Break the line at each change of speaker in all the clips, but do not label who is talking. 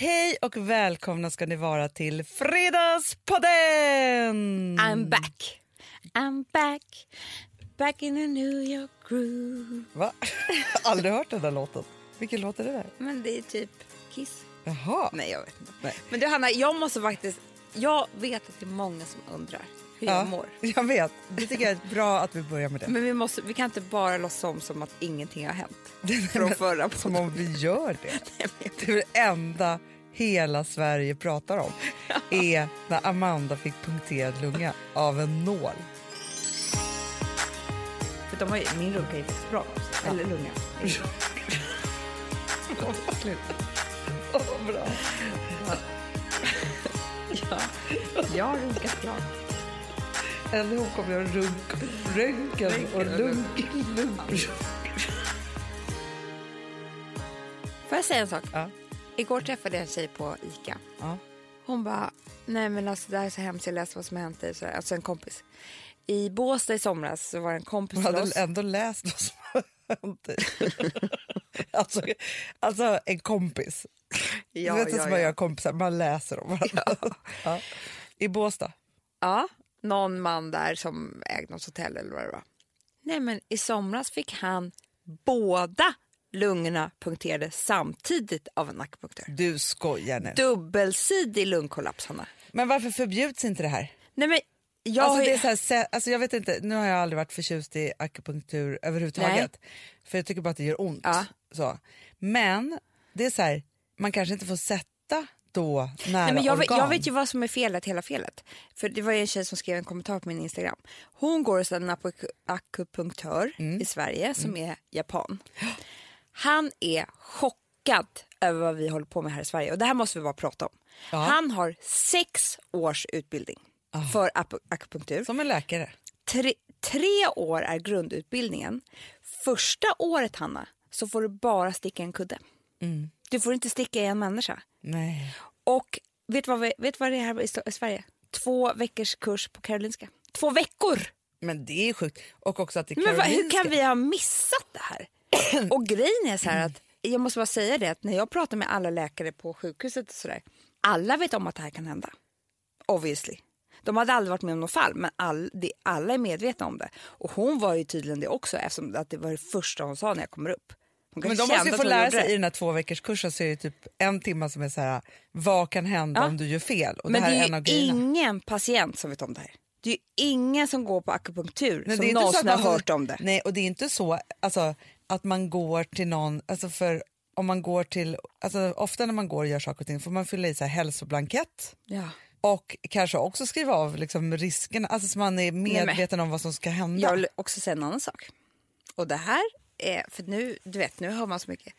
Hej och välkomna ska ni vara till Fredagspodden!
I'm back. I'm back. Back in a New York groove.
Va? Aldrig hört den där låten. Vilken låt är det där?
Men det är typ Kiss.
Jaha.
Nej, jag vet inte.
Nej.
Men du Hanna, jag måste faktiskt... Jag vet att det är många som undrar hur jag mår.
jag vet. Det tycker jag är bra att vi börjar med det.
Men vi, måste, vi kan inte bara låtsas som, som att ingenting har hänt från förra
Som om vi gör det. Det är det enda hela Sverige pratar om är när Amanda fick punkterad lunga av en nål.
För de har ju, min runka är faktiskt bra. Eller lunga.
Åh, bra.
ja, jag har runkat bra.
Hon kommer göra runk, röntgen och lunk, lunk.
Får jag säga en sak?
Ja.
Igår träffade jag en tjej på Ica.
Ja.
Hon bara, nej men alltså det här är så hemskt, jag läste vad som hänt. Här, alltså en kompis. I Båstad i somras så var det en kompis
Hon hade
oss.
ändå läst vad som hänt. alltså, alltså en kompis.
Ja,
du vet
ja,
som man
ja.
gör kompisar, man läser om varandra. Ja. I Båstad.
Ja, någon man där som ägde något hotell eller vad det var. Nej men i somras fick han båda lungorna punkterade samtidigt av en akupunktör.
Du skojar nu.
Dubbelsidig lungkollaps Hanna.
Men varför förbjuds inte det här?
Nej men jag
alltså, det är så här, alltså, jag vet inte, nu har jag aldrig varit förtjust i akupunktur överhuvudtaget. För jag tycker bara att det gör ont.
Ja.
Så. Men det är så här, man kanske inte får sätta då nära
Nej, men jag, vet,
organ.
jag vet ju vad som är felet, hela felet. För det var en tjej som skrev en kommentar på min Instagram. Hon går hos en akupunktör
Mm.
i Sverige som är japan. Han är chockad över vad vi håller på med här i Sverige och det här måste vi bara prata om.
Ja.
Han har sex års utbildning för ap- akupunktur.
Som en läkare.
Tre, tre år är grundutbildningen. Första året, Hanna, så får du bara sticka en kudde.
Mm.
Du får inte sticka i en människa.
Nej.
Och vet du vad, vi- vet vad det är här i Sverige? Två veckors kurs på Karolinska. Två veckor!
Men det är sjukt. Och också att det är
Men vad, hur kan vi ha missat det här? Och grejen är så här att, jag måste bara säga det, att när jag pratar med alla läkare på sjukhuset och sådär, alla vet om att det här kan hända. Obviously. De hade aldrig varit med om något fall, men all, det, alla är medvetna om det. Och hon var ju tydligen det också, eftersom att det var det första hon sa när jag kommer upp.
Men de måste ju få lära sig
det.
i den här två veckors kursen så är det typ en timme som är så här, vad kan hända
Ja.
om du gör fel? Och
Men
det
det
är
är ju
grejerna.
ingen patient som vet om det här. Det är ingen som går på akupunktur
Men
som
det är
någonsin har hört om det.
Nej, och det är inte så alltså, att man går till någon, alltså för om man går till, alltså ofta när man går och gör saker och ting får man fylla i så här hälsoblankett
Ja.
och kanske också skriva av liksom riskerna, alltså så man är medveten om vad som ska hända.
Jag vill också säga en annan sak. Och det här är, för nu, du vet, nu hör man så mycket.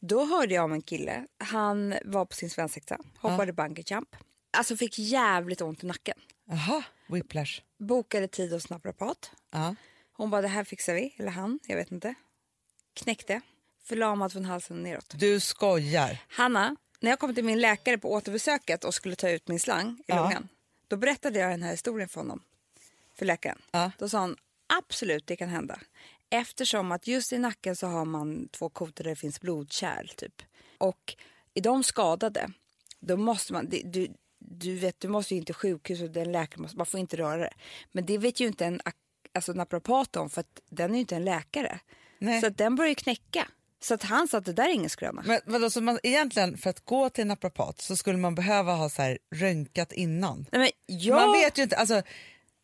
Då hörde jag om en kille, han var på sin svensexa, hoppade bungee jump. Alltså fick jävligt ont i nacken.
Jaha, whiplash.
Bokade tid hos naprapat.
Ja.
Hon bara, det här fixar vi. Eller han, jag vet inte. Knäckte. Förlamad från halsen neråt.
Du skojar.
Hanna, när jag kom till min läkare på återbesöket och skulle ta ut min slang i
Ja.
lungan. Då berättade jag den här historien för honom. För läkaren.
Ja.
Då sa han, absolut det kan hända. Eftersom att just i nacken så har man två kotor där det finns blodkärl typ. Och är de skadade, då måste man, det- du, du vet du måste ju inte sjukhus och den läkaren måste, man får inte röra det. Men det vet ju inte en alltså naprapat om för att den är ju inte en läkare.
Nej.
Så att den börjar ju knäcka. Så att han sa att det där är ingen skröna.
Men vadå, så man, egentligen för att gå till en naprapat så skulle man behöva ha så här röntgat innan?
Nej, men jag...
Man vet ju inte, alltså,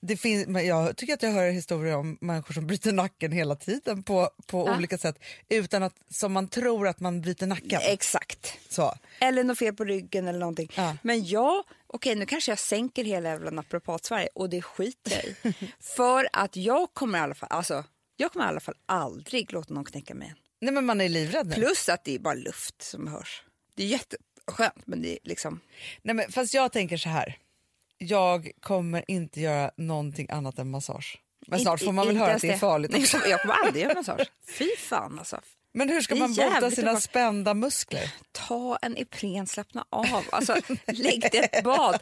det finns, jag tycker att jag hör historier om människor som bryter nacken hela tiden på, på
Ja.
olika sätt utan att som man tror att man bryter nacken.
Exakt.
Så.
Eller något fel på ryggen eller någonting.
Ja.
Men jag, okej nu kanske jag sänker hela jävla naprapat-Sverige och det skiter jag i. För att jag kommer i alla fall, alltså, jag kommer i alla fall aldrig låta någon knäcka mig.
Nej men man är livrädd nu.
Plus att det är bara luft som hörs. Det är jätteskönt men det är liksom,
Nej, men, fast jag tänker så här. Jag kommer inte göra någonting annat än massage. Men snart får man väl höra att det är farligt också.
jag kommer- aldrig göra massage. Fy fan alltså.
Men hur ska man bota sina
obehagligt.
spända muskler?
Ta en Ipren, slappna av. Alltså, lägg dig ett bad.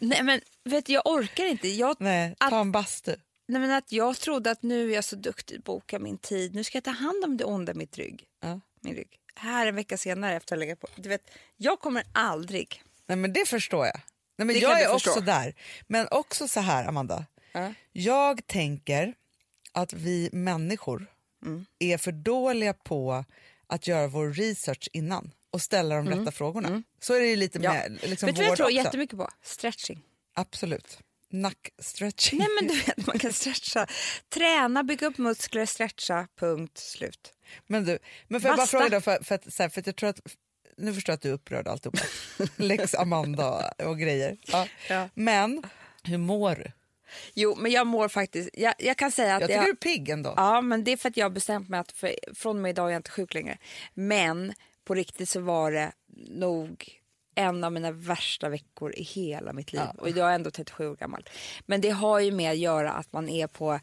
Nej men vet du, jag orkar inte. Jag,
Nej,
Att-
ta en bastu.
Nej, men att jag trodde att nu är jag så duktig, boka min tid, nu ska jag ta hand om det onda i mitt rygg.
Ja.
Min rygg. här en vecka senare efter att ha legat på. Du vet, jag kommer aldrig...
Nej, men det förstår jag. Nej, men
Det
jag är
förstå.
också där. Men också så här, Amanda.
Ja.
Jag tänker att vi människor
Mm.
är för dåliga på att göra vår research innan och ställa de rätta frågorna. Så är det ju lite
Mm. Ja.
med liksom,
vet du vad jag tror
också.
jättemycket på? Stretching.
Absolut. Nackstretching.
Nej men du vet, man kan stretcha. Träna, bygga upp muskler, stretcha, punkt, slut.
Men du, men får jag bara fråga då, för, för, att, här, för att jag tror att nu förstår jag att du är upprörd alltihopa. Lex Amanda och grejer. Ja.
Ja.
Men hur mår du?
Jo, men jag mår faktiskt... Jag, jag kan säga att
Jag tycker du är pigg ändå.
Ja, men det är för att jag har bestämt mig att för, från och med idag är jag inte sjuk längre. Men på riktigt så var det nog en av mina värsta veckor i hela mitt liv. Och jag är ändå 37 år gammal. Men det har ju med att göra att man är på...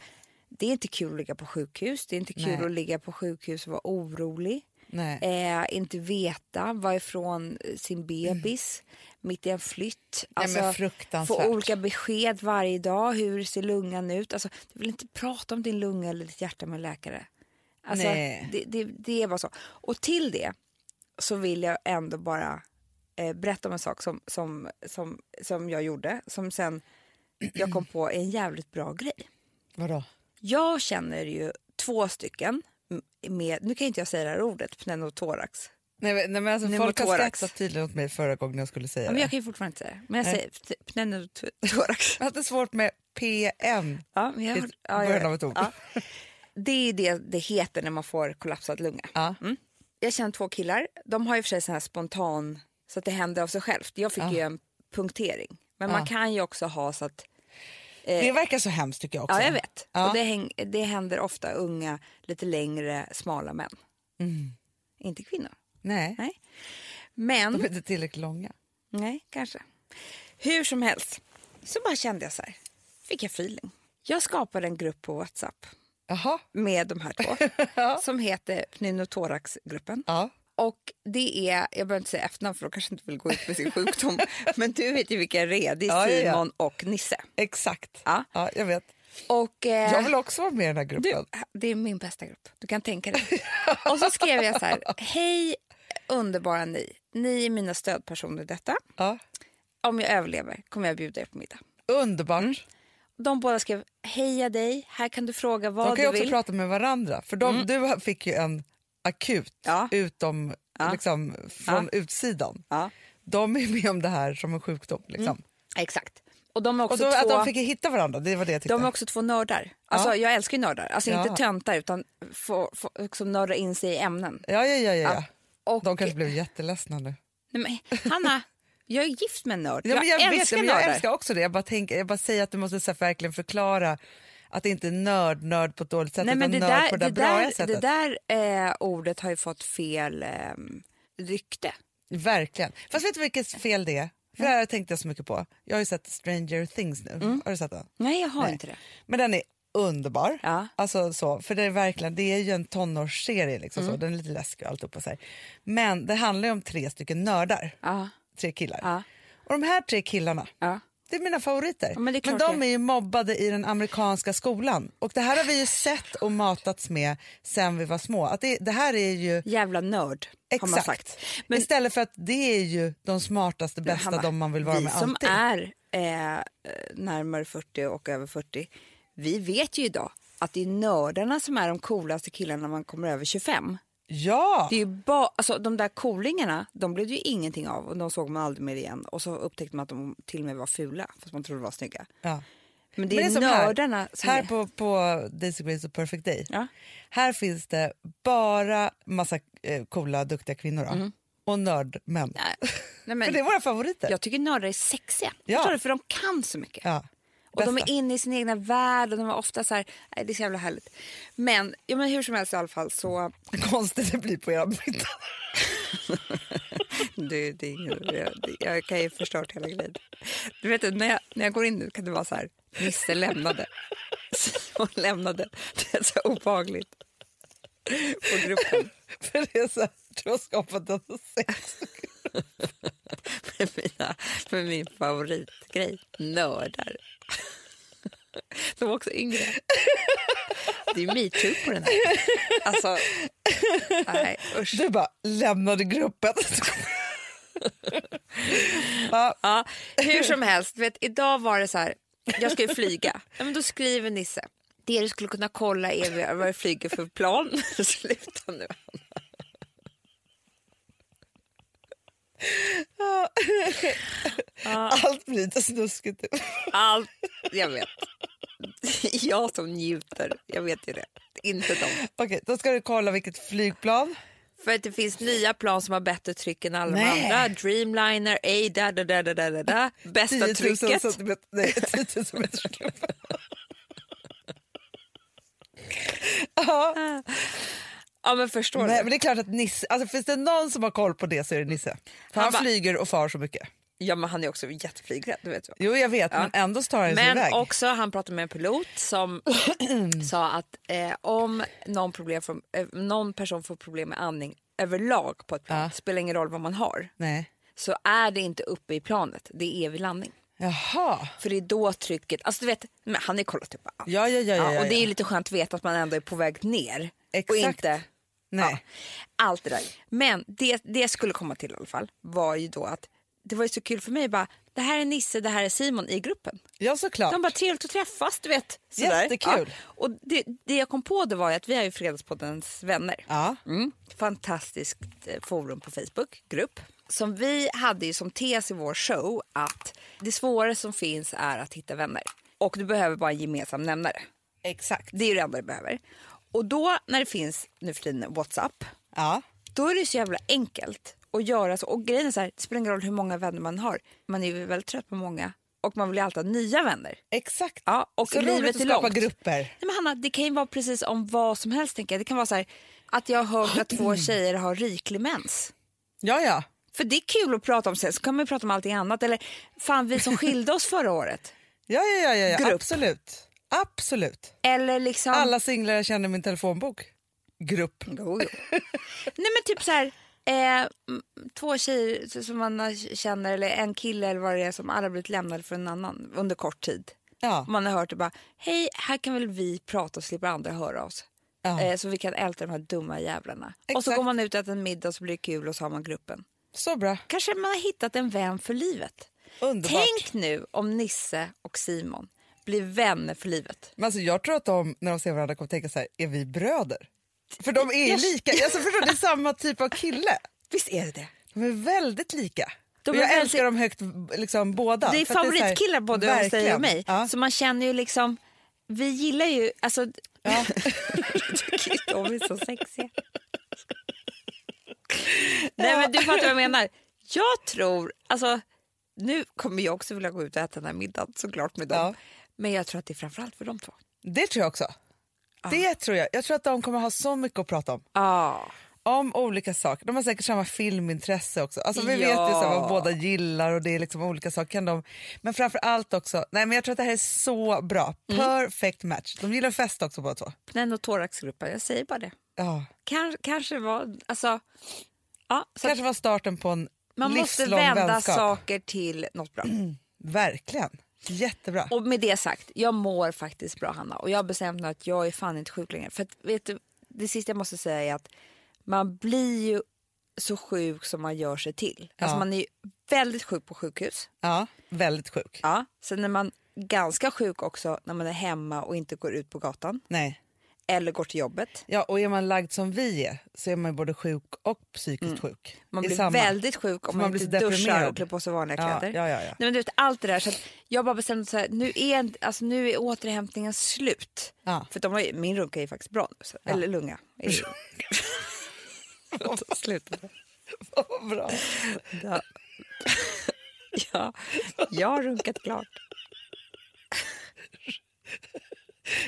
Det är inte kul att ligga på sjukhus. Det är inte kul
Nej.
att ligga på sjukhus och vara orolig.
Nej.
Eh, inte veta varifrån sin bebis mitt i en flytt.
Nej,
Alltså,
fruktansvärt.
få olika besked varje dag. Hur ser lungan ut? Alltså, du vill inte prata om din lunga eller ditt hjärta med en läkare. Alltså,
Nej.
det, det, det är bara så. Och till det så vill jag ändå bara eh, berätta om en sak som, som, som, som jag gjorde. Som sen jag kom på är en jävligt bra grej.
Vadå?
Jag känner ju två stycken med, nu kan inte jag säga det här ordet, pneumotorax.
Nej, men- nej, alltså, folk har skrattat tydligen åt mig förra gången jag skulle säga
Ja, men
det.
jag kan ju fortfarande inte säga det. Men jag
Nej.
säger pneumotorax.
Jag hade svårt med PN.
Ja, men jag,
I
ja,
början av ett ord.
Ja. Det är det det heter när man får kollapsad lunga.
Ja.
Mm. Jag känner två killar. De har ju för sig sån här spontan, så att det händer av sig självt. Jag fick
Ja.
ju en punktering. Men man kan ju också ha så att...
Det verkar så hemskt tycker jag också.
Ja, jag vet.
Ja.
Och det, häng, det händer ofta unga, lite längre, smala män.
Mm.
Inte kvinnor.
Nej,
Nej. Men...
de är inte tillräckligt långa.
Nej, kanske. Hur som helst, så bara kände jag så här. Fick jag feeling. Jag skapade en grupp på Whatsapp
Jaha.
med de här två som heter Pneumotorax-gruppen.
Ja.
Och det är, jag behöver inte säga efternamn för de kanske inte vill gå ut med sin sjukdom. men du vet ju vilka det är. Det är
Ja, ja, ja.
Simon och Nisse.
Exakt.
Ja.
Ja, jag vet.
Och, eh,
Jag vill också vara med i den här
du,
gruppen.
det är min bästa grupp. Du kan tänka dig. och så skrev jag så här. Hej underbara ni. Ni är mina stödpersoner i detta.
Ja.
Om jag överlever kommer jag bjuda er på middag.
Underbart.
Mm. De båda skrev heja dig, här kan du fråga vad
De kan
du
ju också
vill.
prata med varandra. För de, du fick ju en akut
Ja.
utom,
Ja.
liksom, från utsidan.
Ja,
De är med om det här som en sjukdom. Liksom.
exakt. Och de är
Och
också
då, att
två...
de fick hitta varandra, det var det jag tyckte.
De är också två nördar. Alltså,
Ja.
Jag älskar ju nördar. Alltså inte töntar utan få, få liksom nörda in sig i ämnen.
Ja, ja, ja. ja.
Och,
De kanske blev jätteledsna nu.
Nej, men, Hanna, jag är gift med en nörd.
Ja, jag, vet,
älskar
men jag älskar också det. Jag bara, tänker, jag bara säger att du måste så här, verkligen förklara att det inte är nörd, nörd på ett dåligt sätt
Nej,
utan
det
nörd
där,
på det
det
där bra sättet.
det där eh, ordet har ju fått fel eh, rykte.
Verkligen. Fast vet du vilket fel det är? För det här tänkte jag så mycket på. Jag har ju sett Stranger Things nu.
Mm.
Har du sett den?
Nej, jag har
Nej.
inte det.
Men den är underbar.
Ja.
Alltså så, för det är verkligen, det är ju en tonårsserie liksom
Mm.
så. Den är lite läskig och alltihopa så här. Men det handlar ju om tre stycken nördar.
Ja,
Tre killar.
ja,
Och de här tre killarna,
ja.
Det är mina favoriter.
Ja, men klart
de
det.
är ju mobbade i den amerikanska skolan. Och det här har vi ju sett och matats med sen vi var små. Att det, det här är ju
Jävla nörd,
exakt.
Men
Istället för att det är ju de smartaste, bästa,
Hanna,
de man vill vara
vi
med
som
alltid.
är eh, närmare 40 och över 40, vi vet ju idag att det är nördarna som är de coolaste killarna när man kommer över 25.
Ja!
Det är ju ba- alltså, de där coolingarna, de blev det ju ingenting av och de såg man aldrig mer igen. Och så upptäckte man att de till och med var fula, fast man trodde de var snygga.
ja.
Men det är,
Men som här.
nördarna som
Här
är...
på, på Daisy Grace och Perfect Day,
Ja.
här finns det bara massa eh, coola, duktiga kvinnor då. och nördmän.
Nej, nej, men,
För det är våra favoriter.
Jag tycker nördar är sexiga.
Ja.
Förstår du? För de kan så mycket.
Ja,
Och de
bästa.
är inne i sin egna värld och de är ofta så här, nej, det är så jävla härligt. Men, ja, men hur som helst i alla fall så,
Konstigt det blir på era middag.
det, det, är jag, jag kan ju förstört hela grejen. Du vet när jag, när jag går in nu kan det vara så här, Nisse lämnade. Så lämnade, det är så obehagligt. På gruppen
För det är så här, du har skapat en sex.
Mina, med min favoritgrej, nördar. De var också yngre. Det är metoo på den här. Alltså, Nej, usch.
Du bara lämnade gruppen. ja,
Ja, hur som helst, vet, idag var det så här, jag ska ju flyga. Ja, men då skriver Nisse, det du skulle kunna kolla är vad jag flyger för plan. Sluta nu.
allt blir lite snuskigt.
Allt, jag vet. Jag som njuter, jag vet ju det. Inte de.
Okej, då ska du kolla vilket flygplan.
För att det finns nya plan som har bättre tryck än alla de
Nej.
andra. Dreamliner, A, da, da, da, da, da, da, da. Bästa
10 000
trycket.
centimeter, nej, 10 000 meters grupp. ja,
Ja men förstår
nej,
du?
men det är klart att Nisse, alltså finns det någon som har koll på det så är det Nisse. Han
Han bara-
flyger och far så mycket.
Ja men han är också jätteflygrädd, du vet.
Jo jag vet men ändå tar han
Men
iväg.
också, han pratade med en pilot som sa att eh, om någon, problem får, eh, någon person får problem med andning överlag på ett plan,
Ja.
spelar ingen roll vad man har,
Nej.
så är det inte uppe i planet, det är vid landning.
Jaha.
För det är då trycket, alltså du vet, han har kollat upp allt.
Ja, ja, ja, ja,
och det är
ja.
lite skönt att veta att man ändå är på väg ner. Och
Exakt.
inte
Nej.
Ja, allt det där. Men det, det skulle komma till i alla fall var ju då att det var ju så kul för mig bara, det här är Nisse, det här är Simon i gruppen.
Ja såklart.
De bara trevligt att träffas, du vet. Sådär.
Jättekul.
Ja. Och det, det jag kom på det var att vi är ju Fredagspoddens vänner.
Ja.
Mm. Fantastiskt eh, forum på Facebook, grupp. Som vi hade ju som tes i vår show att det svåraste som finns är att hitta vänner. Och du behöver bara en gemensam nämnare.
Exakt.
Det är det enda du behöver. Och då när det finns nu för tiden WhatsApp,
Ja.
då är det så jävla enkelt att göra så. Och grejen är så här, det spelar ingen roll hur många vänner man har. Man är ju väldigt trött på många och man vill ju alltid ha nya vänner.
Exakt.
Ja, och
så
livet
att
är
skapa
långt.
grupper.
Nej, men Hanna, det kan ju vara precis om vad som helst. Tänker jag. Det kan vara så här, att jag har hört att två tjejer har riklig mens.
Ja ja.
För det är kul att prata om sen, så kan man ju prata om allting annat. Eller fan vi som skilde oss förra året.
Ja ja ja, ja, ja.
Grupp.
absolut. Absolut.
Eller liksom...
Alla singlar jag känner i min telefonbok. Grupp.
Jo, jo. Nej men typ så här, eh, två tjejer som man känner eller en kille eller vad det är som alla blivit lämnade för en annan under kort tid.
Ja.
Man har hört det bara, hej här kan väl vi prata och slipper andra höra oss.
Ja.
Eh, så vi kan älta de här dumma jävlarna. Och så
Exakt.
går man ut och äter en middag så blir det kul och så har man gruppen.
Så bra.
Kanske man har hittat en vän för livet.
Underbart.
Tänk nu om Nisse och Simon blir vänner för livet.
Men alltså, jag tror att de när de ser varandra kommer tänka så här, är vi bröder? För de är
Yes.
lika, alltså, förstår, det är samma typ av kille.
Visst är det det?
De är väldigt lika.
De
jag
väldigt-
älskar dem högt liksom, båda.
Det är favoritkillar både hos dig och mig.
Ja.
Så man känner ju liksom, vi gillar ju, alltså,
Ja.
de är så sexiga. Nej men du fattar vad jag menar. Jag tror, alltså nu kommer jag också vilja gå ut och äta den här middagen såklart med dem.
Ja.
Men jag tror att det är framförallt för de två.
Det tror jag också. Det tror jag. Jag tror att de kommer ha så mycket att prata om.
Ja.
Om olika saker. De har säkert samma filmintresse också. Alltså, vi
Ja.
vet ju så vad båda gillar och det är liksom olika saker. Kan de... Men framför allt också, nej men jag tror att det här är så bra.
Mm.
Perfect match. De gillar fest också båda två.
Pneum och thoraxgruppen, jag säger bara det.
Ja.
Kan, kanske var, alltså, ja,
Kanske var starten på en
man måste
livslång
vända
vänskap.
saker till något bra.
Verkligen. Jättebra.
Och med det sagt, jag mår faktiskt bra Hanna och jag har bestämt mig att jag är fan inte sjuk längre. För att, vet du, det sista jag måste säga är att man blir ju så sjuk som man gör sig till. Alltså
Ja.
man är väldigt sjuk på sjukhus.
Ja, väldigt sjuk.
Ja. Sen är man ganska sjuk också när man är hemma och inte går ut på gatan
Nej.
Eller går till jobbet.
Ja, och är man lagd som vi är så är man både sjuk och psykiskt sjuk.
Mm. Man
I
blir
samma.
väldigt sjuk om
man
man, inte duschar och klär på sig vanliga
Ja,
kläder.
ja, ja.
Nej, men du vet, allt det där. Så jag bara bestämde så här, nu är, alltså, nu är återhämtningen slut. För de har min runka är faktiskt bra nu. Så, Eller lunga. Sluta.
Vad bra.
Ja. ja, jag har runkat klart.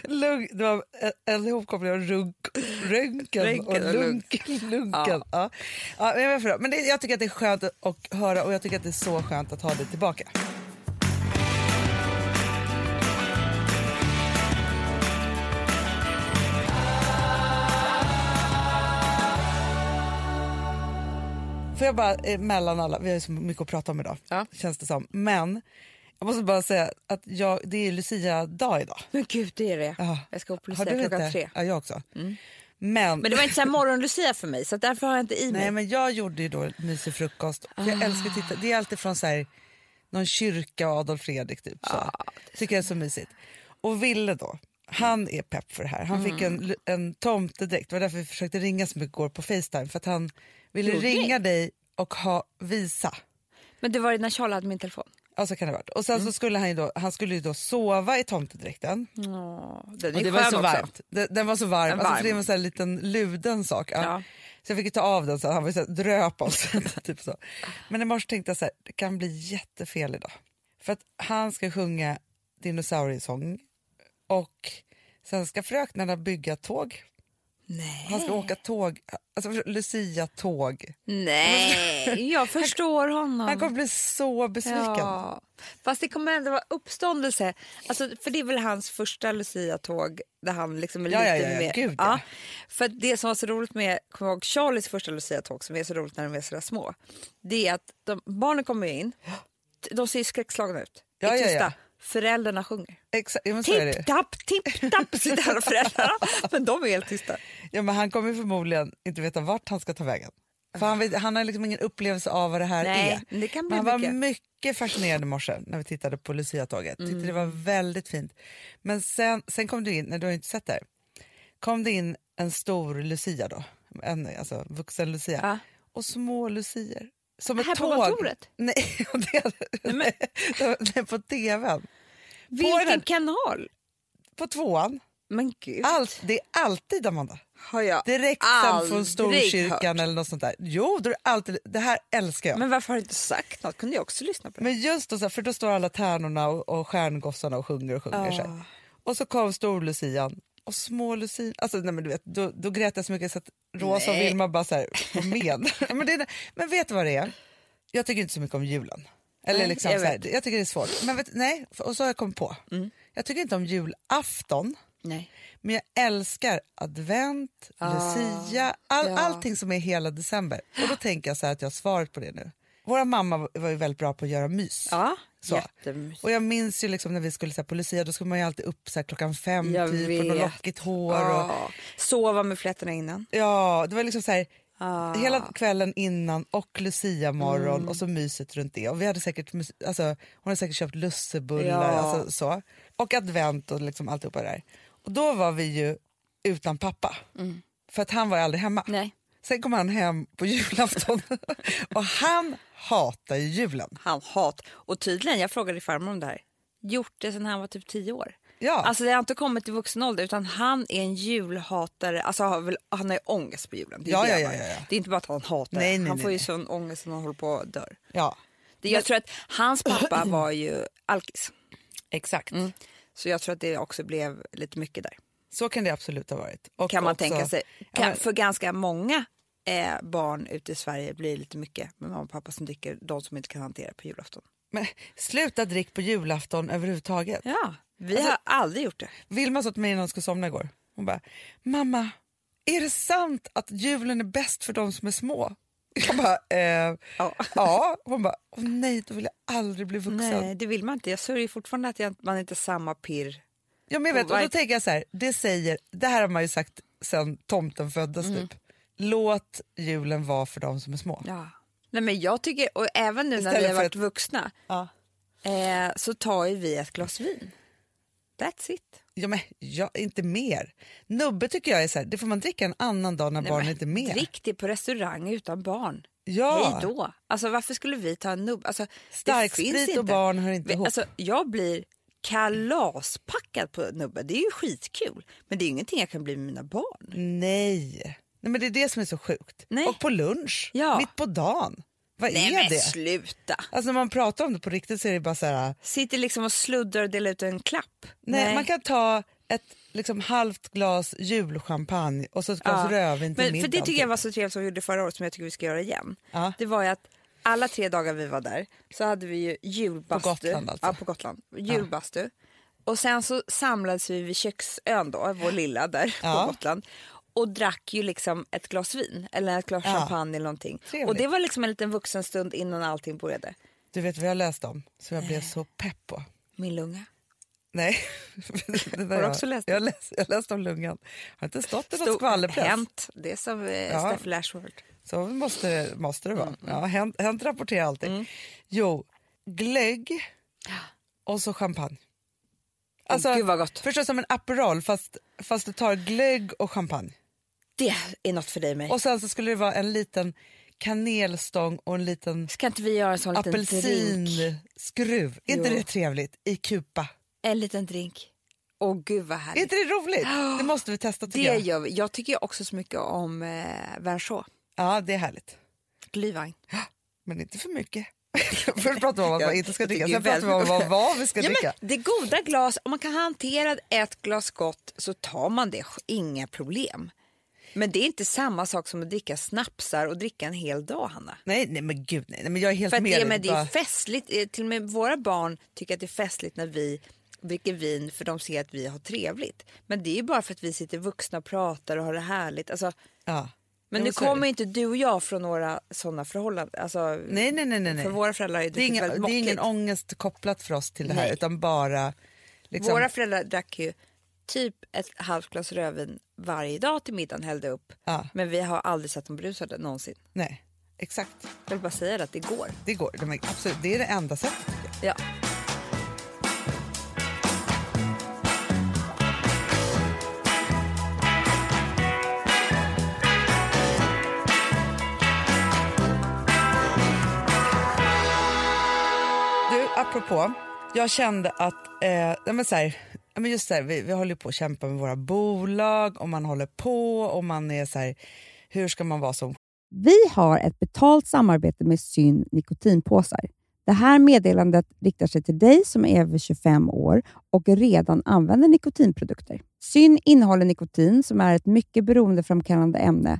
Lugn, det var en- ihopkoppling av runk, röntgen
Röntgen
och lunk, lunken. Ja. Ja. då? men det, jag tycker att det är skönt att höra och jag tycker att det är så skönt att ha det tillbaka. Får jag bara eh, mellan alla, vi har ju så mycket att prata om idag
Ja.
känns det som. Men jag måste bara säga att jag, det är Lucia-dag idag.
Men gud, det är det.
Ja.
Jag ska på
Har
Lucia klockan
inte?
tre.
Ja, jag också. Men,
Men det var inte så morgonlucia för mig så därför har jag inte i mig.
nej, men jag gjorde ju då mysig frukost. För Jag älskar att titta. Det är alltid från så här, någon kyrka och Adolf Fredrik. Typ, så. Tycker jag är så mysigt. Och Ville då, han är pepp för det här. Han fick en, en tomtedräkt. Det var därför vi försökte ringa så mycket igår på Facetime. För att han ville ringa dig och ha visa.
Men det var när Charlie hade min telefon.
Ja, så kan det ha varit. Och sen så skulle han ju då, han skulle ju då sova i tomtedräkten.
Åh, den
Och det var så
också.
varmt. Den, den var så varm,
En
Alltså,
varm.
för det var en sån här liten luden sak. Ja.
Ja.
Så jag fick ta av den så han var så här, dröp av sig. typ så. Men i morse tänkte jag så här, det kan bli jättefel idag. För att han ska sjunga dinosauriesång och sen ska fröknarna bygga tåg.
Nej.
Han ska åka tåg, alltså Lucia-tåg.
Nej, jag förstår honom.
Han kommer bli så besviken.
Ja. Fast det kommer ändå vara uppståndelse. Alltså, för det är väl hans första Lucia-tåg där han liksom är
Ja,
lite
ja, ja,
mer...
gud, ja.
För det som var så roligt med kommer ihåg, Charlies första Lucia-tåg som är så roligt när de är så små. Det är att de, barnen kommer in, de ser skräckslagna ut.
Ja,
är
ja,
tysta. Föräldrarna sjunger. Tipp-tapp, tipp-tapp sitter föräldrarna. Men de är helt tysta.
Ja, men han kommer förmodligen inte veta vart han ska ta vägen. För han, vet, han har liksom ingen upplevelse av vad det här
Nej,
är.
det kan bli
Men han var
mycket.
fascinerad i morse när vi tittade på Lucia-tåget. Tyckte det var väldigt fint. Men sen, sen kom du in, när du har inte sett det här, kom det in en stor Lucia då, en alltså, vuxen Lucia,
Ja.
och små Lucier. Som ett
Här på
tåg.
kontoret?
Nej, det, nej, nej, på tvn.
Vilken
den-
kanal?
På tvåan.
Men gud.
Allt, det är alltid Amanda.
har jag
Direkt från Storkyrkan
hört.
eller något sånt där. Jo, då är det, alltid, det här älskar jag. Men,
Men varför har du inte sagt något? Kunde jag också lyssna på det?
just då, för då står alla tärnorna och, och stjärngossarna och sjunger och sjunger. Här. Och så kom storlucian och små lucian. Alltså, nej, men du vet, då, då grät jag så mycket så att Rosa och
Nej.
Vilma bara så här, med. men, det, men vet du vad det är? Jag tycker inte så mycket om julen. Eller
Nej,
liksom,
jag
så här.
Mm.
jag tycker det är svårt. Men vet, nej, och så har jag kommit på. Jag tycker inte om julafton.
Nej.
Men jag älskar advent, lucia, all,
Ah, ja.
allting som är hela december. Och då tänker jag så här att jag har svaret på det nu. Våra mamma var- var ju väldigt bra på att göra mys.
Ja,
Så. Och jag minns ju liksom när vi skulle så här, på lucia, då skulle man ju alltid upp så här, klockan fem
Jag
typ och
vet.
lockigt hår. Och,
Ja. Sova med flätorna innan.
ja, det var liksom så här,
Ah.
hela kvällen innan och lucia morgon
Mm.
och så myset runt det. Och vi hade säkert, alltså, hon hade säkert köpt lussebullar
Ja.
alltså, så. och advent och liksom alltihopa det där. Och då var vi ju utan pappa. För att han var ju aldrig hemma.
Mm. Nej.
Sen kom han hem på julafton och han hatar ju julen.
Han hat. Och tydligen, jag frågade farmor om det här, gjort det sedan han var typ tio år.
Ja.
Alltså det har inte kommit till vuxen ålder utan han är en julhatare. Alltså har väl, han har ju ångest på julen. Det är,
Ja,
det
ja,
han
ja, ja,
det är inte bara att han hatar
Nej, nej,
Han
nej,
får ju
nej.
sån ångest när han håller på att dör.
ja,
Det, jag tror att hans pappa var ju alkis.
exakt.
Så jag tror att det också blev lite mycket där.
Så kan det absolut ha varit. Och
kan man
också-
tänka sig. Kan,
men-
för ganska många eh, barn ute i Sverige blir det lite mycket med mamma och pappa som dricker de som inte kan hantera på julafton.
Men sluta drick på julafton överhuvudtaget.
Ja, vi
Alltså-
har aldrig gjort det.
Vilma sa till mig innan hon skulle somna igår. Hon bara, mamma, är det sant att julen är bäst för de som är små? Jag bara, eh,
Ja.
ja. Hon bara, Åh, nej då vill jag aldrig bli vuxen.
Nej, det vill man inte. Jag sörjer fortfarande att jag, man inte har samma pirr.
Ja, men jag vet, och då tänker jag så här, det säger, det här har man ju sagt sen tomten föddes
Mm.
typ. Låt julen vara för de som är små.
Ja. Nej, men jag tycker, och även nu när
Istället
vi har varit
att-
vuxna
Ja.
eh, så tar ju vi ett glas vin. That's it.
Ja, men ja, inte mer. Nubbe tycker jag är så här, det får man dricka en annan dag när
Nej,
barnen inte är med.
Drick det på restaurang utan barn.
Ja.
Hej då. Alltså, varför skulle vi ta en nubb? Alltså,
Starksprit och barn hör inte ihop.
Alltså, jag blir kalaspackad på nubbe. Det är ju skitkul. Men det är ingenting jag kan bli med mina barn.
Nej. Nej, men det är det som är så sjukt.
Nej.
Och på lunch,
Ja.
mitt på dagen. Vad
Nej
är
men
det?
sluta.
Alltså när man pratar om det på riktigt så är det bara så här,
Sitter liksom och sluddrar och delar ut en klapp.
nej, man kan ta ett liksom halvt glas julchampagne och så ett glas
Ja.
rödvin till
Men,
middagen.
för det tycker jag
typ.
var så trevligt som vi gjorde förra året som jag tycker vi ska göra igen.
Ja.
Det var ju att alla tre dagar vi var där så hade vi ju julbastu.
På Gotland alltså.
Ja, på Gotland. Julbastu. Och sen så samlades vi vid köksön då, vår lilla där
Ja.
på Gotland. Och drack ju liksom ett glas vin eller ett glas
Ja.
champagne eller någonting.
Trevligt.
Och det var liksom en liten vuxenstund innan allting började.
Du vet vad jag läste om, så jag blev så pepp på.
Min lunga.
Nej.
Har du också läst
jag, läst, jag läst om lungan. Har inte stått i något skvallerpress.
Hänt, det är som eh,
Ja.
Steffi Lashworth.
Så måste, måste det vara.
Mm,
Ja, hänt, hänt rapporterar alltid. Jo, glögg och så champagne. Alltså,
Gud vad gott.
Förstås som en Aperol fast, fast du tar glögg och champagne.
Det är något för dig mig.
Och sen så skulle det vara en liten kanelstång och en liten
Ska inte vi göra en sån liten drink?
apelsinskruv. Är inte
Jo.
det trevligt? I kupa.
En liten drink. Åh gud vad
Är
härligt.
inte det roligt? Det måste vi testa tycker
Det
jag.
gör vi. Jag tycker också så mycket om eh, Vernshaw.
Ja, det är härligt.
Glühwein.
Men inte för mycket. Först pratar vi om vad man inte ska dricka, sen pratar vi om vad, vad vi ska
Ja,
dricka.
men det goda glas, om man kan hantera ett glas gott så tar man det, inga problem. Men det är inte samma sak som att dricka snapsar och dricka en hel dag, Hanna.
Nej, nej men gud nej. men jag är helt
För
med
det,
dig.
men det är festligt, Eh, till och med våra barn tycker att det är festligt när vi dricker vin för de ser att vi har trevligt. Men det är ju bara för att vi sitter vuxna och pratar och har det härligt. Alltså,
ja.
Men nu
är det.
kommer inte du och jag från några sådana förhållanden. Alltså,
Nej, nej, nej. nej.
För våra föräldrar är
det, är
druckit
ingen,
väldigt
det är ingen ångest kopplat för oss till det här
Nej.
utan bara... Liksom,
Våra föräldrar drack ju typ ett halvt glas rödvin varje dag till middagen, hällde upp.
Ja.
Men vi har aldrig sett dem berusade någonsin.
Nej, exakt.
Jag vill bara säga det, att det går.
Det går. Det, är, absolut, det är det enda sättet tycker jag.
Ja.
Apropå. Jag kände att, eh, men så här, men just så här, vi, vi håller på att kämpa med våra bolag och man håller på och man är så här, hur ska man vara som
Vi har ett betalt samarbete med Syn nikotinpåsar. Det här meddelandet riktar sig till dig som är över 25 år och redan använder nikotinprodukter. Syn innehåller nikotin som är ett mycket beroendeframkallande ämne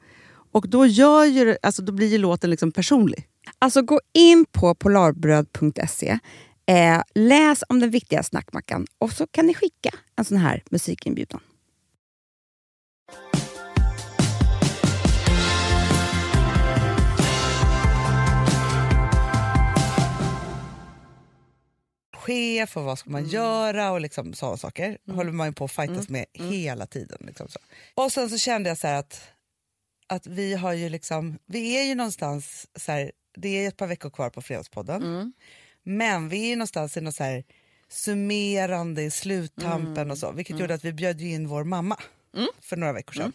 Och då, gör ju, alltså, då blir ju låten liksom personlig.
Alltså gå in på polarbröd.se, eh, läs om den viktiga snackmackan och så kan ni skicka en sån här musikinbjudan.
chef och vad ska man göra och liksom sådana saker. håller man ju på att fightas med hela tiden. Liksom så. Och sen så kände jag så här att, att vi har ju liksom, vi är ju någonstans, så här, det är ett par veckor kvar på Fredagspodden, men vi är ju någonstans i något så här summerande i sluttampen och så, vilket gjorde att vi bjöd in vår mamma för några veckor sedan.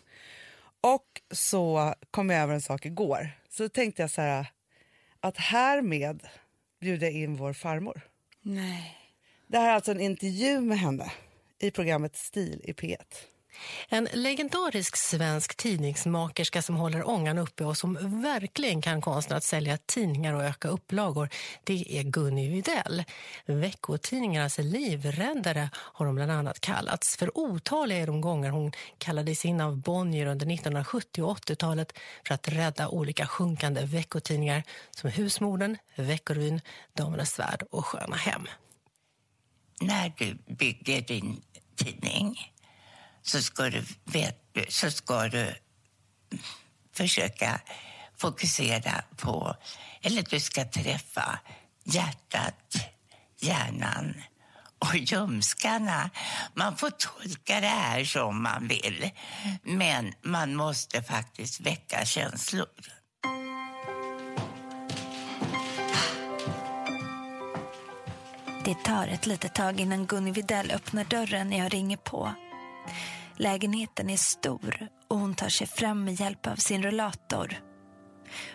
Och så kom jag över en sak igår, så tänkte jag så här att härmed bjuder jag in vår farmor.
Nej.
Det här är alltså en intervju med henne i programmet Stil i P1.
En legendarisk svensk tidningsmakerska som håller ångan uppe och som verkligen kan konsten att sälja tidningar och öka upplagor, det är Gunny Widell. Veckotidningarnas livräddare har hon bland annat kallats. För otaliga är de gånger hon kallades in av Bonnier under 1970 och 80-talet för att rädda olika sjunkande veckotidningar som Husmodern, Veckorevyn, Damernas Värld och Sköna Hem.
när du bygger din tidning så ska du, vet, så ska du försöka fokusera på, eller du ska träffa hjärtat, hjärnan och ljumskarna. Man får tolka det här som man vill, men man måste faktiskt väcka känslor.
Det tar ett litet tag innan Gunni Videll öppnar dörren när jag ringer på. Lägenheten är stor och hon tar sig fram med hjälp av sin rullator.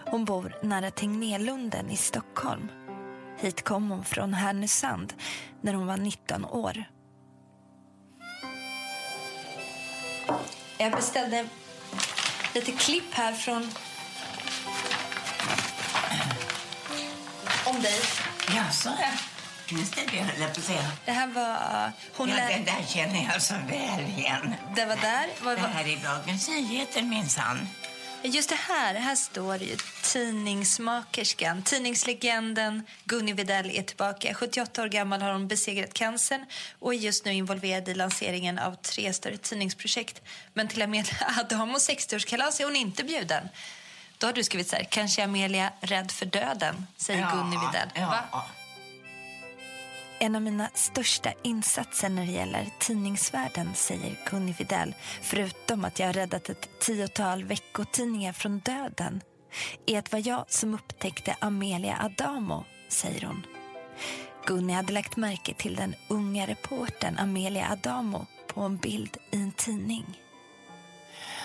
Hon bor nära Tegnérlunden i Stockholm. Hit kom hon från Härnösand när hon var 19 år. Jag beställde lite klipp här från... Om dig.
Jaså? Finns det det, höll jag på att säga.
Det här var... Hon
Ja,
lär-
det där känner jag så väl igen.
Det var där. Vad,
Det här är Dagens Nyheter minsann.
just det här. Här står ju tidningsmakerskan. Tidningslegenden Gunni Videll är tillbaka. 78 år gammal har hon besegrat cancern och är just nu involverad i lanseringen av tre större tidningsprojekt. Men till Amelia Adamos 60-årskalas är hon inte bjuden. Då har du skrivit så här. Kanske Amelia rädd för döden, säger Gunni Videll. Va? En av mina största insatser när det gäller tidningsvärlden, säger Gunni Videll, förutom att jag har räddat ett tiotal veckotidningar från döden, är att det var jag som upptäckte Amelia Adamo, säger hon. Gunni hade lagt märke till den unga reportern Amelia Adamo på en bild i en tidning.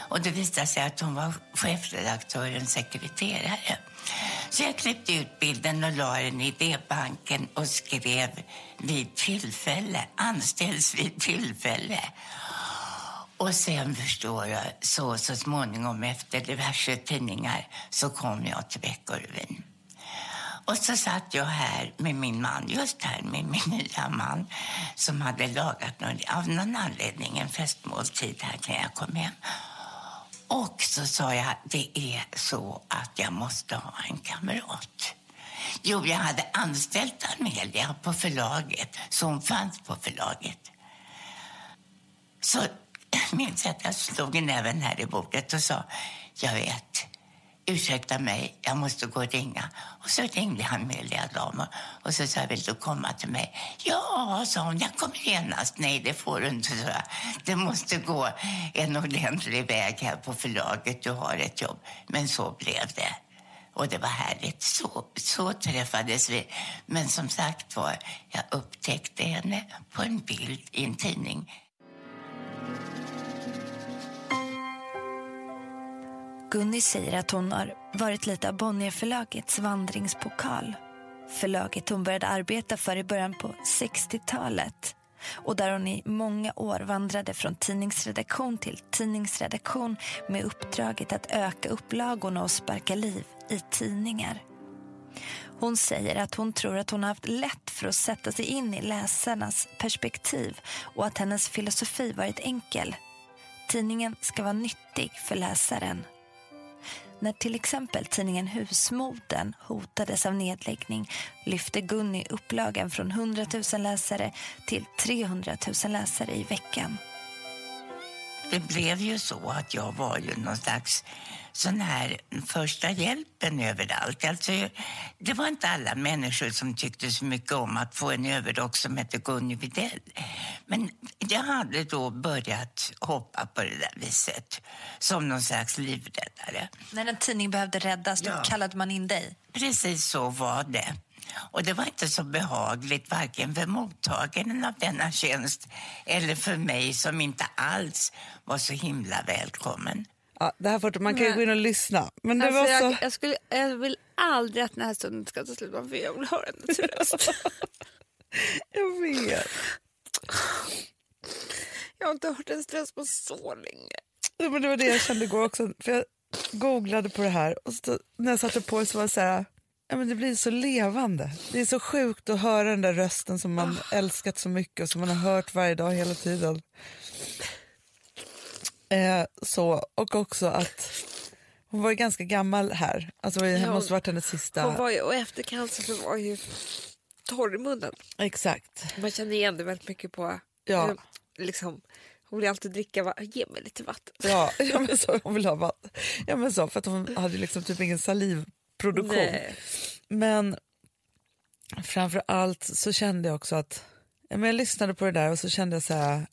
Och det visade sig att hon var chefredaktörens sekreterare. Så jag klippte ut bilden och la den i idébanken och skrev vid tillfälle, anställs vid tillfälle. Och sen förstår jag, så, så småningom efter diverse tidningar så kom jag till Veckorevyn. Och så satt jag här med min man, just här med min nya man som hade lagat någon, av någon anledning en festmåltid här när jag kom hem. Och så sa jag, det är så att jag måste ha en kamrat. Jo, jag hade anställt Amelia på förlaget, så hon fanns på förlaget. Så jag minns att jag slog näven här i bordet och sa, jag vet, ursäkta mig, jag måste gå och ringa. Och så ringde han Amelia Damer och så sa jag, vill du komma till mig? Ja, sa hon, jag kommer genast. Nej, det får du inte, så jag. Det måste gå en ordentlig väg här på förlaget, du har ett jobb. Men så blev det. Och det var härligt. Så, så träffades vi. Men som sagt var, jag upptäckte henne på en bild i en tidning.
Gunny säger att hon har varit lite av Bonnierförlagets vandringspokal. Förlaget hon började arbeta för i början på 60-talet och där hon i många år vandrade från tidningsredaktion till tidningsredaktion med uppdraget att öka upplagorna och sparka liv i tidningar. Hon säger att hon tror att hon har haft lätt för att sätta sig in i läsarnas perspektiv och att hennes filosofi varit enkel. Tidningen ska vara nyttig för läsaren. När till exempel tidningen Husmoden hotades av nedläggning lyfte Gunny upplagan från 100 000 läsare till 300 000 läsare i veckan.
Det blev ju så att jag var ju någon slags sån här första hjälpen överallt. Alltså, det var inte alla människor som tyckte så mycket om att få en överrock som hette Gunny Widell. Men jag hade då börjat hoppa på det där viset som någon slags livräddare.
När en tidning behövde räddas då
Ja.
kallade man in dig.
Precis så var det. Och det var inte så behagligt varken för mottagaren av denna tjänst eller för mig som inte alls var så himla välkommen.
Ja, det här får, man kan ju gå in och lyssna. Men det
Alltså,
var
jag,
så...
jag, skulle, jag vill aldrig att den här stunden ska ta slut för jag vill höra hennes röst.
Jag vet.
Jag har inte hört hennes röst på så länge.
Ja, men det var det jag kände igår också. För jag googlade på det här och så, när jag satte på det så var det så här, ja, men det blir så levande. Det är så sjukt att höra den där rösten som man älskat så mycket och som man har hört varje dag hela tiden. Eh, så, och också att hon var ju ganska gammal här. Alltså det
Ja,
måste varit hennes sista...
Hon var ju, och efter cancer så var ju torr i munnen.
Exakt.
Man känner igen det väldigt mycket på...
Ja.
eh, Liksom, hon vill alltid dricka va- Ge mig lite vatten.
Ja, ja men så, hon vill ha vatten. Ja, men så, för att hon hade liksom typ ingen salivproduktion.
Nej.
Men framför allt så kände jag också att, ja, men jag lyssnade på det där och så kände jag så här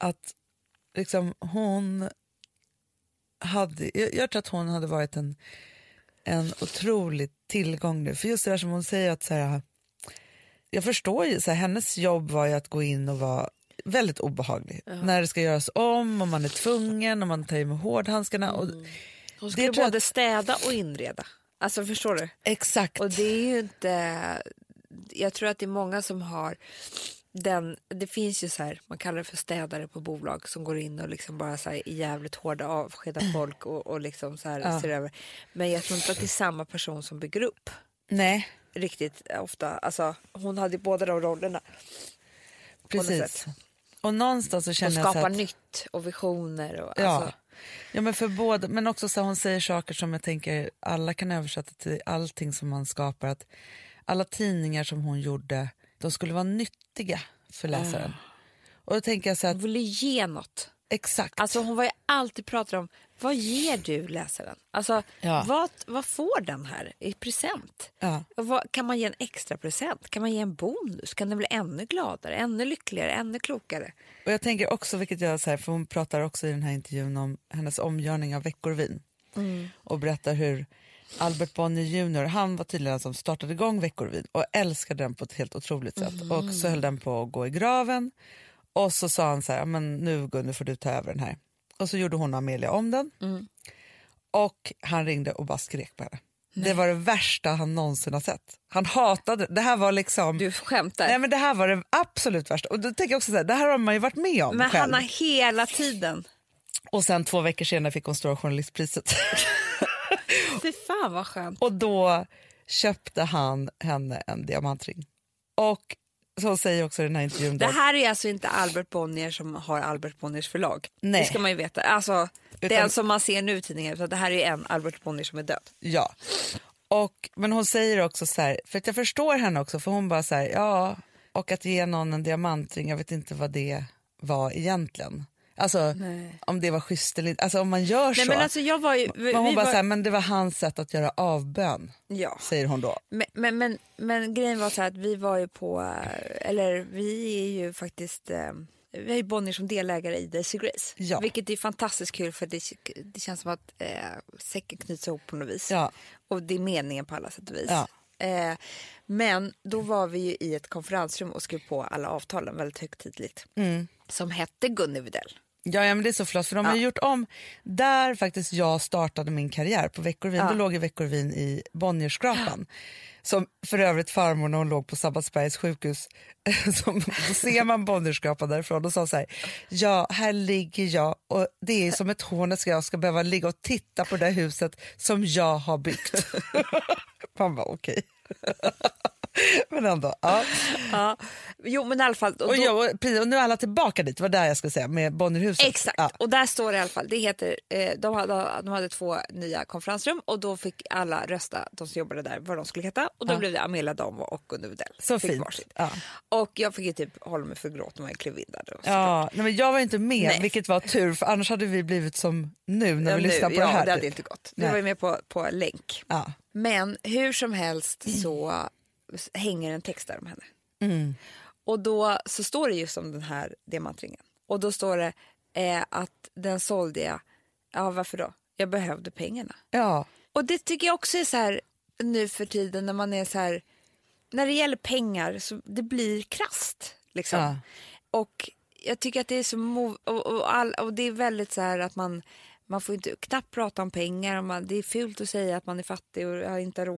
att liksom hon hade, jag, jag tror att hon hade varit en, en otrolig tillgång nu. För just det där som hon säger att så här, jag förstår ju, så här, hennes jobb var ju att gå in och vara väldigt obehaglig. När det ska göras om, om man är tvungen, om man tar i med hårdhandskarna. Och,
Hon skulle både städa och inreda. Alltså förstår du?
Exakt.
Och det är ju inte... Jag tror att det är många som har den... Det finns ju så här, man kallar det för städare på bolag som går in och liksom bara så här, är jävligt hårda avskedar folk och, och liksom så här
Ja.
ser över. Men jag tror inte att det är samma person som bygger upp
Nej,
riktigt ofta. Alltså, hon hade båda de rollerna.
precis. Och någonstans så
Och
känner jag så att,
nytt och visioner. Och,
Ja.
alltså,
Ja, men för både, men också så hon säger saker som jag tänker alla kan översätta till allting som man skapar. Att alla tidningar som hon gjorde, de skulle vara nyttiga för läsaren. Och då tänker jag så att,
hon ville ge något.
exakt.
Alltså hon var ju alltid pratar om vad ger du läsaren? Alltså
Ja.
vad, vad får den här i present?
ja.
Vad, kan man ge en extra present? Kan man ge en bonus? Kan den bli ännu gladare, ännu lyckligare, ännu klokare?
Och jag tänker också, vilket jag så här, för hon pratar också i den här intervjun om hennes omgörning av Veckorvin. Och berättar hur Albert Bonnier Jr, han var tydligen den som startade igång Veckorvin och älskade den på ett helt otroligt sätt. Och så höll den på att gå i graven. Och så sa han så här, men nu Gunnar får du ta över den här. Och så gjorde hon och Amelia om den. Och han ringde och bara skrek på henne. Det var det värsta han någonsin har sett. Han hatade det. här var liksom...
Du skämtar.
Nej, men det här var det absolut värsta. Och då tänker jag också så här, det här har man ju varit med om
Men
själv.
han har hela tiden...
Och sen två veckor senare fick hon Stora journalistpriset.
Fy fan vad skönt.
och då köpte han henne en diamantring. Och så säger också den här intervjun.
Det här är alltså inte Albert Bonnier som har Albert Bonniers förlag.
Nej.
Det ska man ju veta. Alltså,
Utan-
Den som man ser nu i tidningen. utan Det här är en Albert Bonnier som är död.
Ja. Och, men hon säger också så här, för att jag förstår henne också, för hon bara så här, ja, och att ge någon en diamantring, jag vet inte vad det var egentligen. Alltså om det var schysst eller alltså om man gör
Nej,
så.
men alltså jag var ju... Vi,
hon
vi
bara
var,
så här, men det var hans sätt att göra avbön,
ja.
säger hon då.
Men, men, men, men grejen var så här att vi var ju på, eh, eller vi är ju faktiskt, eh, vi har ju Bonnier som delägare i Daisy Grace.
Ja.
Vilket är fantastiskt kul för det, det känns som att eh, säcken knyts ihop på något vis.
Ja.
Och det är meningen på alla sätt och vis.
Ja.
Eh, men då var vi ju i ett konferensrum och skrev på alla avtalen väldigt högtidligt.
Mm.
Som hette Gunni Widell.
Ja, ja men det är så flott för de har
Ja.
gjort om där faktiskt jag startade min karriär på Veckorevyn.
Ja.
Då låg i Veckorevyn i Bonniersskrapan. Som för övrigt farmor när hon låg på Sabbatsbergs sjukhus, som, då ser man Bonniersskrapan därifrån och sa så här, ja här ligger jag och det är som ett hån att jag ska behöva ligga och titta på det huset som jag har byggt. Man bara okej. men ändå. Ja.
Ja. Jo men i alla fall. och
Och,
då-
jag, och, nu är alla tillbaka dit, det var där jag skulle säga, med Bonnierhuset.
Exakt,
Ja.
och där står det i alla fall. Det heter, eh, de, hade, de hade två nya konferensrum och då fick alla rösta, de som jobbade där, vad de skulle heta. Och då
Ja.
blev det Amelia Damo och Gunde Widell.
Så
Fick
fint.
varsitt.
Ja.
Och jag fick ju typ hålla mig för gråt när man klev in där. Då,
Ja, nej men jag var inte med,
Nej.
vilket var tur för annars hade vi blivit som nu när
Ja,
vi
nu-
lyssnar på
ja,
det här.
det hade
typ.
inte gått. Du
Nej.
var ju med på, på länk.
Ja.
Men hur som helst så hänger en text där om henne.
Mm.
Och då så står det just om den här diamantringen. Och då står det eh, att den sålde jag. Ja, varför då? Jag behövde pengarna.
Ja.
Och det tycker jag också är så här nu för tiden när man är så här. När det gäller pengar så det blir krast liksom.
Ja.
Och jag tycker att det är så och, och, all, och det är väldigt så här att man man får inte knappt prata om pengar och man, det är fult att säga att man är fattig och har inte råd.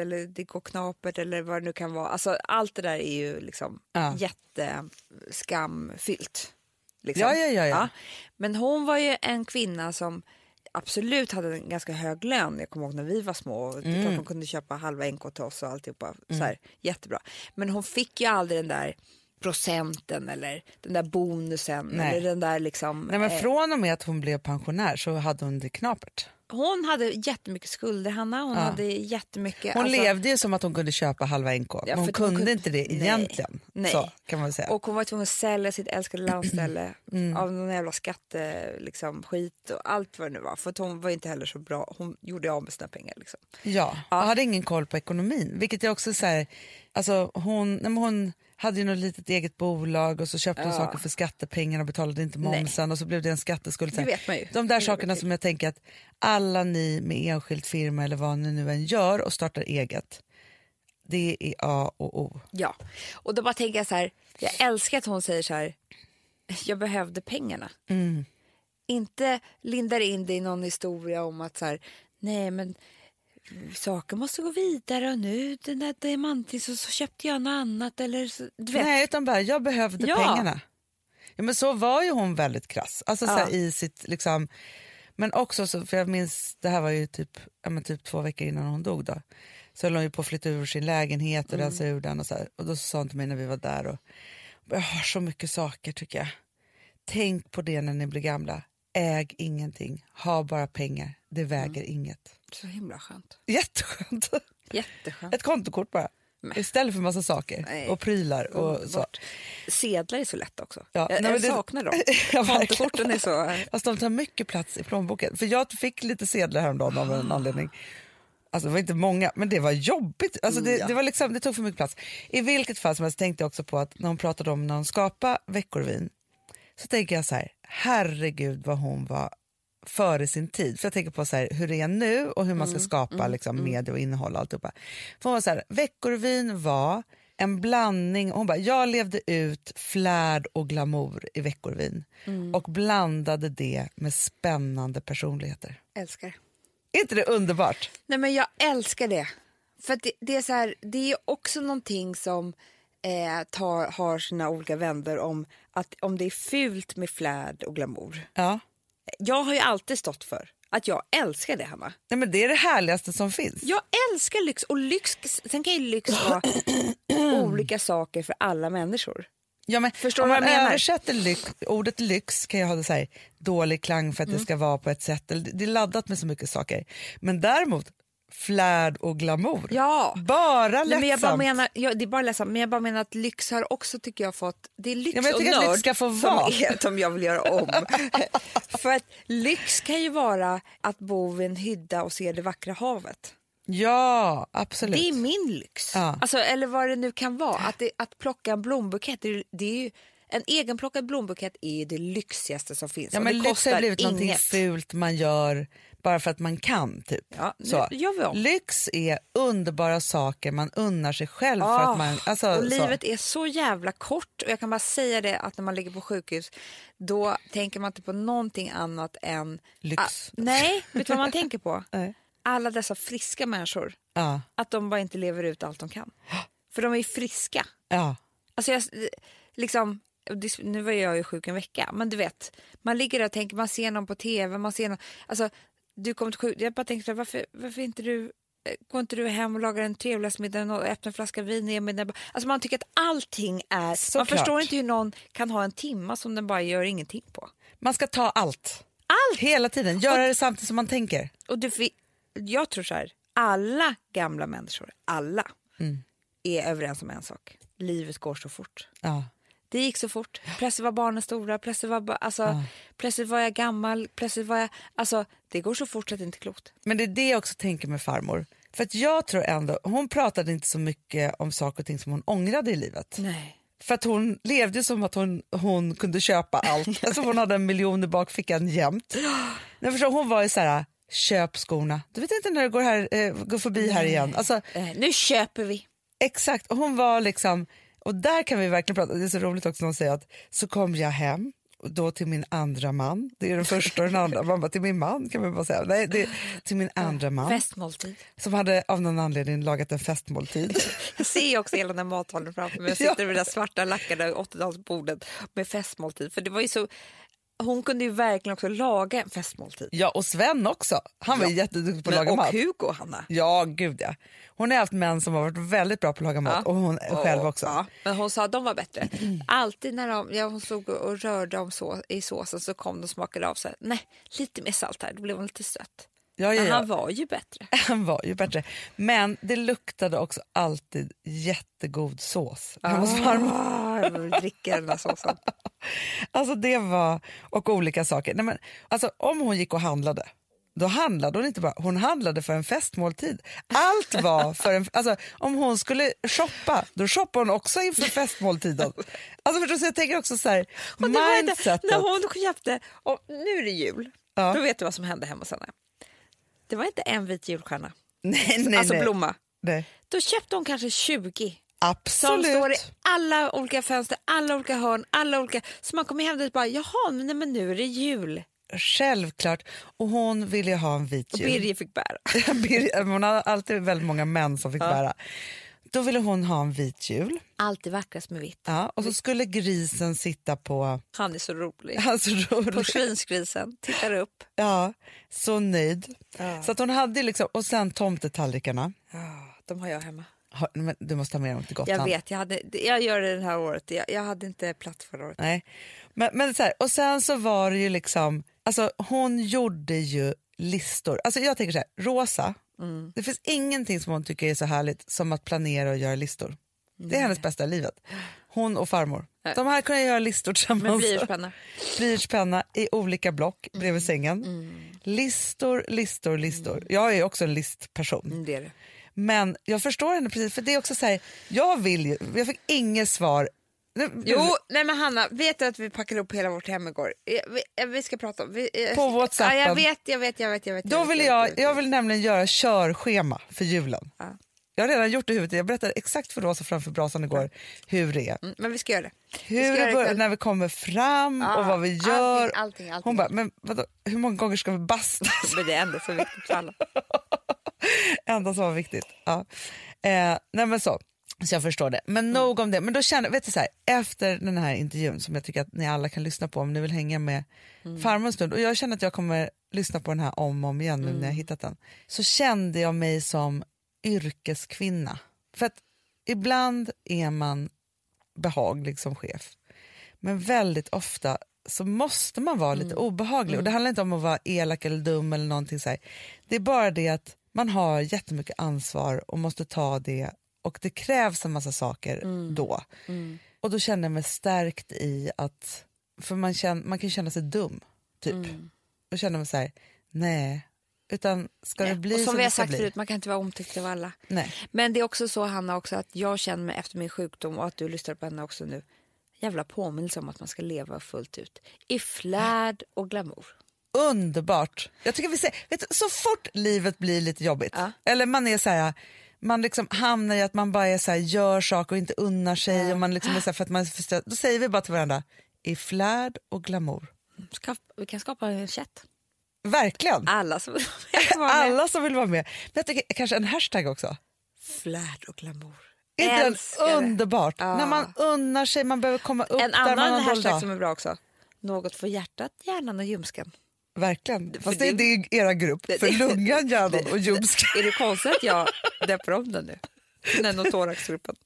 Eller det går knapert eller vad det nu kan vara. Alltså, allt det där är ju liksom
Ja.
jätteskamfyllt. Liksom.
Ja, ja, ja, ja.
Men hon var ju en kvinna som absolut hade en ganska hög lön. Jag kommer ihåg när vi var små.
Mm.
klart hon kunde köpa halva NK till oss och alltihopa. Så här, jättebra. Men hon fick ju aldrig den där procenten eller den där bonusen.
Nej.
Eller den där liksom,
Nej, men
eh,
från och med att hon blev pensionär så hade hon det knapert.
hon hade jättemycket skulder, Hanna. Hon
Ja.
hade jättemycket...
Hon
alltså-
levde ju som att hon kunde köpa halva NK, men hon
hon
kunde
kunde-
inte det egentligen.
Nej.
Så kan man säga.
Och hon var tvungen att sälja sitt älskade landställe
Mm.
av någon jävla skatte, liksom, skit och allt vad det nu var. För hon var inte heller så bra. Hon gjorde av med sina pengar. Liksom.
Ja, och hade ingen koll på ekonomin. Vilket är också så här, alltså hon, hon hade ju något litet eget bolag och så köpte hon
Ja.
saker för skattepengar och betalade inte
Nej.
momsen och så blev det en skatteskuld.
Det vet man ju.
De där sakerna som jag tänker att alla ni med enskild firma eller vad ni nu än gör och startar eget, det är A och O.
Ja, och då bara tänker jag så här. Jag älskar att hon säger så här. Jag behövde pengarna.
Mm.
Inte lindar in det i någon historia om att så här. Nej, men saker måste gå vidare och nu den där diamantis så, så köpte jag något annat eller så.
Nej, utan bara jag behövde
Ja.
pengarna. Ja, men så var ju hon väldigt krass. Alltså, så
Ja.
i sitt, liksom, men också, så, för jag minns, det här var ju typ, ja, typ två veckor innan hon dog. Då. Så höll hon ju på att flytta ur sin lägenhet och
Mm.
rensa ur den. Och, så här. och då sa hon till mig när vi var där, och, jag har så mycket saker tycker jag. Tänk på det när ni blir gamla. Äg ingenting, ha bara pengar. Det väger
Mm.
inget.
Så himla skönt.
Jätteskönt.
Jätteskönt.
Ett kontokort bara. Istället för massa saker
Nej.
och prylar. Och så.
Bort. Sedlar är så lätt också.
Ja,
jag
nej,
jag
men det-
saknar dem.
Ja.
Kontokorten är så...
Fast de tar mycket plats i plånboken. För jag fick lite sedlar häromdagen av en anledning. Alltså det var inte många, men det var jobbigt. Alltså det,
Ja.
det, var liksom, det tog för mycket plats. I vilket fall som helst tänkte jag också på att när hon pratade om när hon skapade veckorvin så tänker jag så här, herregud vad hon var före sin tid. För jag tänker på så här, hur det är nu och hur man ska skapa liksom, media och innehåll och alltihopa. För hon var så här, Veckorevyn var en blandning, hon bara, jag levde ut flärd och glamour i Veckorevyn och blandade det med spännande personligheter.
Älskar.
Är inte det underbart?
Nej men jag älskar det. För det, det är så här, det är också någonting som eh, tar, har sina olika vändor om att om det är fult med flärd och glamour.
Ja.
Jag har ju alltid stått för att jag älskar det Hanna.
Nej, men det är det härligaste som finns.
Jag älskar lyx och lyx, sen kan ju lyx vara olika saker för alla människor.
Ja, men
Förstår
om
du
man
menar?
översätter lyx, ordet lyx kan jag ha det så här, dålig klang för att
Mm.
det ska vara på ett sätt. Det är laddat med så mycket saker. Men däremot flärd och glamour.
Ja.
Bara lättsamt.
men jag bara menar, ja, det är bara ledsamt, men jag bara menar att lyx har också tycker jag fått, det är lyx
Ja, men jag
och
tycker att
nörd
lyx ska få
som, är, som jag vill göra om. För att lyx kan ju vara att bo vid en hydda och se det vackra havet.
Ja, absolut.
Det är min lyx.
Ja.
Alltså, eller vad det nu kan vara. Att, det, att plocka en blombukett, det, det är ju, en egenplockad blombukett är ju det lyxigaste som finns.
ja, men lyx har blivit någonting
inget.
fult man gör bara för att man kan. Typ.
Ja,
så. Lyx är underbara saker man unnar sig själv. för
Ah,
att man, alltså,
och
så.
livet är så jävla kort och jag kan bara säga det att när man ligger på sjukhus då tänker man inte på någonting annat än
Lyx.
Ah, nej, vet du vad man tänker på? Alla dessa friska människor,
Ja,
att de bara inte lever ut allt de kan. För de är ju friska.
ja.
Alltså jag, liksom, nu var jag ju sjuk en vecka, men du vet, man ligger där och tänker, man ser någon på tv, man ser någon, alltså du kommer till sjuk, jag bara tänkte varför, varför inte du eh, Går inte du hem och lagar en trevligaste middag och öppnar en flaska vin? Mig den. Alltså man tycker att allting är... Man
Såklart.
förstår inte hur någon kan ha en timma som den bara gör ingenting på.
Man ska ta allt.
Allt!
Hela tiden. Göra det samtidigt som man tänker.
Och du, jag tror så här, alla gamla människor, alla, är överens om en sak. Livet går så fort.
Ja.
Det gick så fort. Plötsligt var barnen stora, plötsligt var, alltså, plötsligt var jag gammal, plötsligt var jag... Alltså, det går så fort att det inte är klokt.
Men det är det jag också tänker med farmor. För att jag tror ändå, hon pratade inte så mycket om saker och ting som hon ångrade i livet.
Nej.
För att hon levde som att hon, hon kunde köpa allt. Alltså hon hade en miljon i bakfickan jämt. Nej, förstår, hon var ju så här, köp skorna. Du vet inte när du går, här, eh, går förbi här igen. Alltså,
Eh, nu köper vi.
Exakt, hon var liksom, och där kan vi verkligen prata, det är så roligt också när säger att så kom jag hem och då till min andra man, det är den första och den andra, man bara till min man kan man bara säga, nej det till min andra man
Festmåltid.
som hade av någon anledning lagat en festmåltid.
Jag ser också hela den här matsalen framför mig. Jag sitter vid det där svarta lackade 80-talsbordet med festmåltid. För det var ju så... Hon kunde ju verkligen också laga en festmåltid.
Ja och Sven också, han var ju jätteduktig på att laga
och
mat.
Hugo, Hanna.
Ja gud ja. Hon har haft män som har varit väldigt bra på att laga mat och hon själv också.
Ja, men hon sa att de var bättre. Alltid när de, ja, hon stod och rörde om så, i såsen så kom de och smakade av så här, nej, lite mer salt här, då blev hon lite sött.
Ja, ja, ja.
han var ju bättre.
Han var ju bättre. Men det luktade också alltid jättegod sås hemma hos farmor.
Ah, jag vill dricka den här såsen.
Alltså det var, och olika saker. Nej, men, alltså, om hon gick och handlade, då handlade hon inte bara, hon handlade för en festmåltid. Allt var för en, alltså, om hon skulle shoppa, då shoppade hon också inför festmåltiden. Alltså, för så jag tänker också så här,
Och det var inte,
mindsetet.
när hon köpte, och nu är det jul,
Ja.
då vet du vad som hände hemma hos henne. Det var inte en vit julstjärna,
Nej, nej,
alltså
nej.
blomma.
nej.
Då köpte hon kanske 20 som
Absolut.
står i alla olika fönster, alla olika hörn, alla olika... Så man kommer hem dit och bara, jaha, men, nej, men nu är det jul.
Självklart. Och hon ville ha en vit
Och
jul.
Birger fick bära.
Birger, hon hade alltid väldigt många män som fick bära. Då ville hon ha en vit jul.
Alltid vackrast med vitt.
Ja, och så skulle grisen sitta på...
Han är så rolig.
Alltså, rolig.
Porslinsgrisen tittar upp.
Ja, så nöjd.
Ja.
Så att hon hade liksom, och sen tomtetallrikarna.
Ja, de har jag hemma.
Har- Du måste ha med dem till Gotland.
Jag vet, jag, hade, jag gör det det här året. Jag, jag hade inte plats förra året.
Nej. Men, men så här, och sen så var det ju liksom, alltså hon gjorde ju listor. Alltså jag tänker så här, Rosa,
Mm.
det finns ingenting som hon tycker är så härligt som att planera och göra listor. Det är hennes bästa i livet. Hon och farmor.
Nej.
De här kunde göra listor
Med
tillsammans.
blyertspenna.
Blyertspenna i olika block
Mm.
bredvid sängen. Listor, listor, listor. Jag är också en listperson.
Mm, det är det.
Men jag förstår henne precis, för det är också så här, jag vill ju, jag fick inget svar.
Jo, nej men Hanna, vet du att vi packade upp hela vårt hem igår? Eh, Vi, eh, vi ska prata om... Vi, eh,
På WhatsAppen.
Ja, jag vet, jag vet, jag vet. Jag vet
Då
vet,
vill jag, jag
vet.
vill nämligen göra körschema för julen.
Ja.
Jag har redan gjort det i huvudet. Jag berättade exakt för Rosa framför brasan igår hur det är.
Mm, men vi ska göra det. Vi
Hur det börjar, när vi kommer fram
Ja,
och vad vi
allting,
gör.
allting, allting.
Hon bara, men vadå, hur många gånger ska vi basta?
Men det är ändå så viktigt för alla.
Enda som var viktigt. Ja. Eh, nej men så. Så jag förstår det. Men
Mm.
nog om det. Men då känner, vet du, så här, efter den här intervjun som jag tycker att ni alla kan lyssna på om ni vill hänga med
Mm.
farmor en stund och jag känner att jag kommer lyssna på den här om och om igen nu när
Mm.
jag hittat den. Så kände jag mig som yrkeskvinna. För att ibland är man behaglig som chef. Men väldigt ofta så måste man vara
Mm.
lite obehaglig. Och Det handlar inte om att vara elak eller dum eller någonting så här. Det är bara det att man har jättemycket ansvar och måste ta det och det krävs en massa saker då. Och då känner jag mig stärkt i att, för man, känner, man kan känna sig dum typ. Och känner mig så här, nej, utan ska det bli
och som
så
vi har sagt
bli.
förut, man kan inte vara omtyckt av alla.
Nej.
Men det är också så Hanna också att jag känner mig efter min sjukdom och att du lyssnar på henne också nu. Jävla påminnelse om att man ska leva fullt ut. I flärd och glamour.
Underbart. Jag tycker vi säger, vet så fort livet blir lite jobbigt,
Ja.
eller man är så här, man liksom hamnar i att man bara är så här, gör saker och inte unnar sig, och man liksom är så för att man är då säger vi bara till varandra, i flärd och glamour.
Ska, vi kan skapa en chatt.
Verkligen.
Alla som vill vara med.
Alla som vill vara med. Men jag tycker kanske en hashtag också.
Flärd och glamour.
Är inte den underbart?
Ja.
När man unnar sig, man behöver komma upp
En
där man
annan
har en dålig
hashtag
dag.
som är bra också. Något för hjärtat, hjärnan och ljumsken.
Verkligen. Fast det
det-
är era grupp,
det-
för lungan, hjärnan och ljumsken.
Är det konstigt att jag döper om den nu? Nenotoraxgruppen.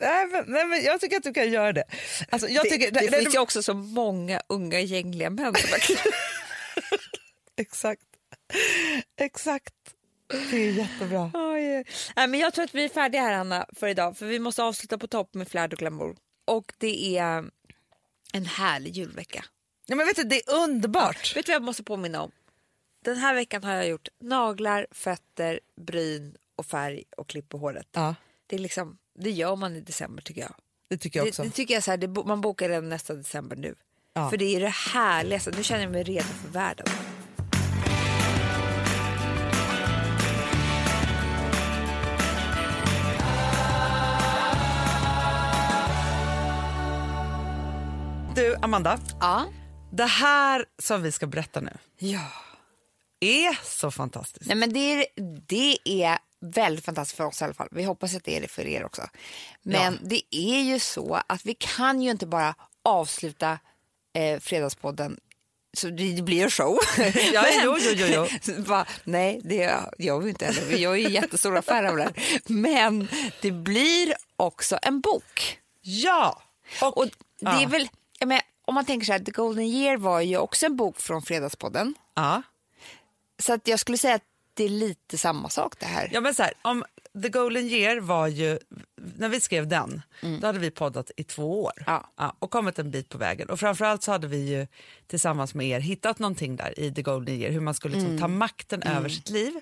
Nej, men, nej, men jag tycker att du kan göra det. Alltså, jag
Det,
tycker,
det,
nej, nej,
finns ju också så många unga gängliga män som.
Exakt. Exakt. Det är jättebra.
Oj. Nej, men jag tror att vi är färdiga här Anna för idag för vi måste avsluta på topp med flärd och glamour. Och det är en härlig julvecka.
Ja, men vet du, det är underbart.
Vet du vad jag måste påminna om? Den här veckan har jag gjort naglar, fötter, bryn och färg och klipp på håret.
Ja,
Det, är liksom, det gör man i december tycker jag.
det tycker jag
Det,
också.
det tycker jag så här, det, man bokar redan nästa december nu.
Ja.
För det är det härligaste. Nu känner jag mig redo för världen.
Du, Amanda.
Ja.
Det här som vi ska berätta nu
Ja.
är så fantastiskt.
Nej, men det, är, det är väldigt fantastiskt för oss i alla fall. Vi hoppas att det är det för er också. Men
Ja.
det är ju så att vi kan ju inte bara avsluta eh, Fredagspodden så det, blir en show.
Ja,
Men-
jo, jo, jo,
Va? Nej, det gör vi inte heller. Vi gör ju jättestora affärer av det här. Men det blir också en bok.
Ja! Och,
Och det är
ja.
väl, jag menar, om man tänker så här, The Golden Year var ju också en bok från Fredagspodden.
ja.
Så att jag skulle säga att det är lite samma sak det här.
Ja, men så här, om The Golden Year var ju, när vi skrev den, då hade vi poddat i två år
Mm. Ja.
och kommit en bit på vägen. Och framförallt så hade vi ju tillsammans med er hittat någonting där i The Golden Year, hur man skulle liksom
Mm.
ta makten över sitt liv.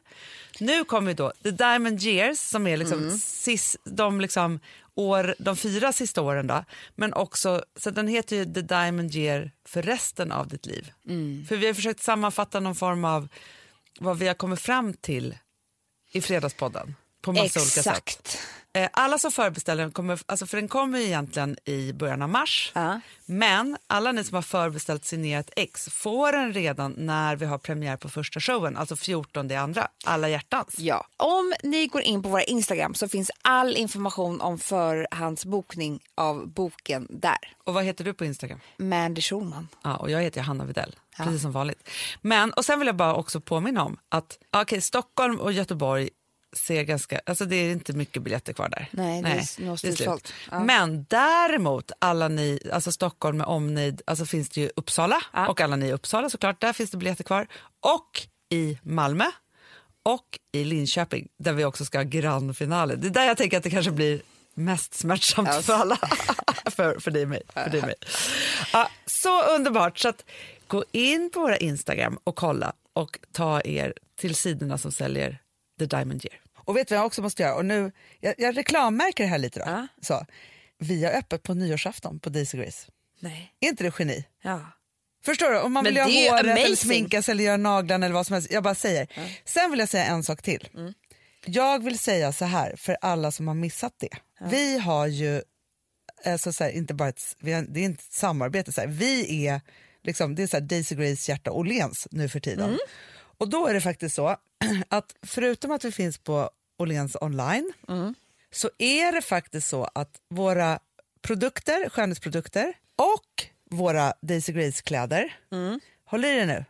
Nu kommer ju då The Diamond Years som är liksom
Mm.
sis, de, liksom år, de fyra sista åren då, men också, så den heter ju The Diamond Year för resten av ditt liv.
Mm.
För vi har försökt sammanfatta någon form av vad vi har kommit fram till i Fredagspodden på massa olika sätt. Eh, Alla som förbeställer den kommer, alltså för den kommer egentligen i början av mars.
Ja.
Men alla ni som har förbeställt signerat ex får den redan när vi har premiär på första showen, alltså 14 det andra, alla hjärtans.
Ja. Om ni går in på våra Instagram så finns all information om förhandsbokning av boken där.
Och vad heter du på Instagram?
Mandy Schulman.
Ja, och jag heter Hanna Videll, precis som vanligt. Men, och sen vill jag bara också påminna om att okay, Stockholm och Göteborg ser ganska, alltså det är inte mycket biljetter kvar där.
Nej, det är nog
slut.
slutsålt. Ja.
Men däremot alla ni, alltså Stockholm med omnejd, alltså finns det ju Uppsala
Ja.
och alla ni i Uppsala såklart, där finns det biljetter kvar. Och i Malmö och i Linköping där vi också ska ha grandfinale. Det är där jag tänker att det kanske blir mest smärtsamt
Ja.
för alla. för, för dig och mig. För dig mig. Ja, så underbart. Så att gå in på våra Instagram och kolla och ta er till sidorna som säljer The Diamond Year. Och vet du vad jag också måste göra? Och nu, jag, jag reklammärker det här lite. Då.
Ja.
Så. vi har öppet på nyårsafton på Daisy Grace.
Nej.
Är inte det geni?
Ja.
Förstår du? Om man
Men
vill göra håret eller
amazing.
sminka sig eller göra naglarna eller vad som helst. Jag bara säger. Sen vill jag säga en sak till.
Mm.
Jag vill säga så här för alla som har missat det. Vi har ju, alltså så här, inte bara ett, vi har, det är inte ett samarbete, så här. vi är liksom, det är så här Daisy Grace hjärta Åhléns nu för tiden.
Mm.
Och då är det faktiskt så att förutom att vi finns på Åhléns online
Mm.
så är det faktiskt så att våra produkter, skönhetsprodukter och våra Daisy Grace-kläder, håll i det nu.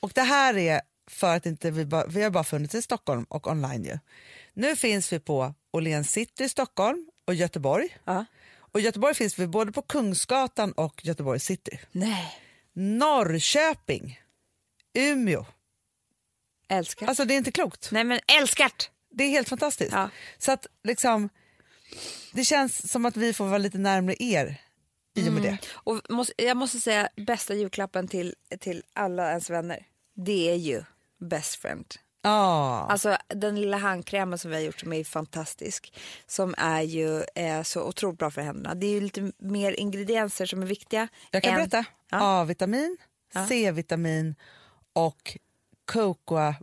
Och det här är för att inte vi, bara, vi har bara funnits i Stockholm och online ju. Nu finns vi på Åhléns city i Stockholm och Göteborg.
Ja.
Och Göteborg finns vi både på Kungsgatan och Göteborg city.
Nej.
Norrköping, Umeå.
Älskar.
Alltså det är inte klokt.
Nej men älskat.
Det är helt fantastiskt.
Ja.
Så att liksom, det känns som att vi får vara lite närmare er i och med det.
Och måste, jag måste säga bästa julklappen till, till alla ens vänner. Det är ju best friend.
Ja.
Alltså den lilla handkrämen som vi har gjort som är fantastisk. Som är ju eh, så otroligt bra för händerna. Det är ju lite mer ingredienser som är viktiga.
Jag kan
än-
berätta.
Ja.
A-vitamin, C-vitamin och cocoa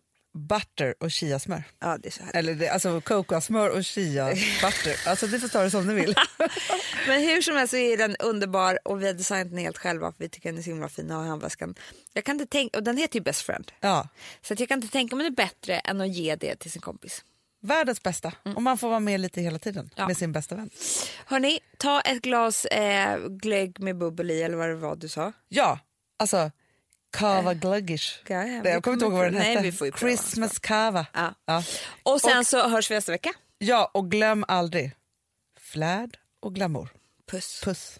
butter och chiasmör.
Ja, det är så här.
Eller det, alltså cocoa-smör och chia butter. Alltså du får ta det som du vill.
Men hur som helst så är den underbar och vi har designat den helt själva för vi tycker den är så himla fin att ha i handväskan. Jag kan inte tänka, och den heter ju Best Friend.
Ja,
Så att jag kan inte tänka mig det bättre än att ge det till sin kompis.
världens bästa. Och man får vara med lite hela tiden
Mm. Ja.
med sin bästa vän.
Hörni, ta ett glas eh, glögg med bubbel i eller vad det var du sa.
Ja, alltså kava gluggish.
Ja,
jag kommer inte ihåg vad den
Nej,
hette.
vi.
Christmas kava.
Ja.
Ja.
Och sen så hörs vi nästa vecka.
ja, och glöm aldrig flärd och glamour.
Puss.
Puss.